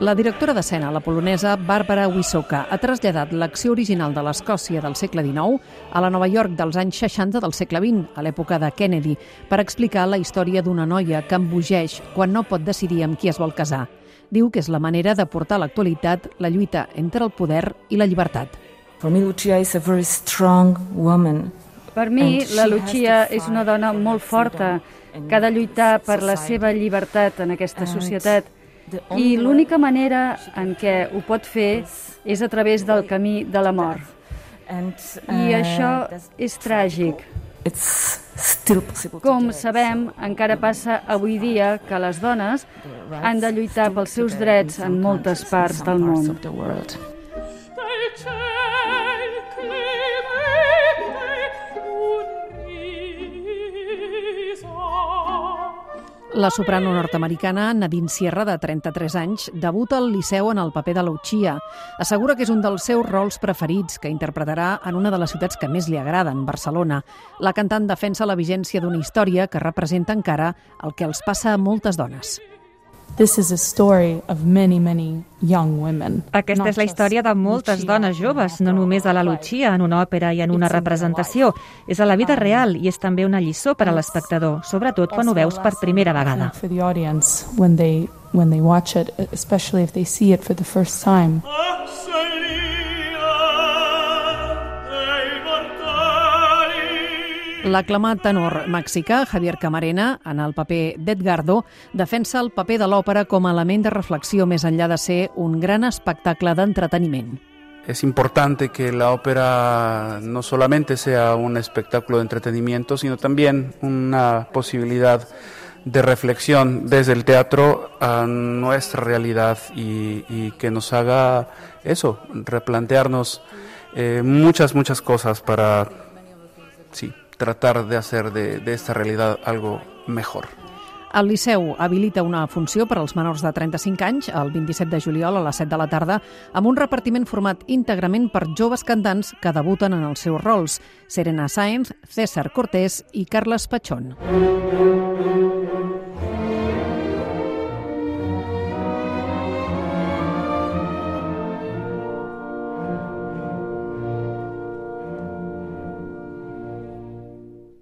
La directora d'escena, la polonesa Bàrbara Wisoka, ha traslladat l'acció original de l'Escòcia del segle XIX a la Nova York dels anys 60 del segle XX, a l'època de Kennedy, per explicar la història d'una noia que embogeix quan no pot decidir amb qui es vol casar. Diu que és la manera de portar a l'actualitat la lluita entre el poder i la llibertat. For me, Lucia is a very strong woman. Per mi, la Lucia és una dona molt forta que ha de lluitar per la seva llibertat en aquesta societat i l'única manera en què ho pot fer és a través del camí de la mort. I això és tràgic. Com sabem, encara passa avui dia que les dones han de lluitar pels seus drets en moltes parts del món. La soprano nord-americana Nadine Sierra, de 33 anys, debuta al Liceu en el paper de Lucia. Assegura que és un dels seus rols preferits, que interpretarà en una de les ciutats que més li agraden, Barcelona. La cantant defensa la vigència d'una història que representa encara el que els passa a moltes dones. Aquesta és la història de moltes dones joves, no només a la Lucia, en una òpera i en una representació. És a la vida real i és també una lliçó per a l'espectador, sobretot quan ho veus per primera vegada. For the audience when they when they watch it, especially if they see it for the first time. L'aclamat tenor mexicà Javier Camarena, en el paper d'Edgardo, defensa el paper de l'òpera com a element de reflexió més enllà de ser un gran espectacle d'entreteniment. Es importante que la ópera no solamente sea un espectáculo de entretenimiento, sino también una posibilidad de reflexión desde el teatro a nuestra realidad y, y que nos haga eso, replantearnos eh, muchas, muchas cosas para, sí, tratar de hacer de, de esta realidad algo mejor. El Liceu habilita una funció per als menors de 35 anys el 27 de juliol a les 7 de la tarda amb un repartiment format íntegrament per joves cantants que debuten en els seus rols, Serena Sainz, César Cortés i Carles Pachón.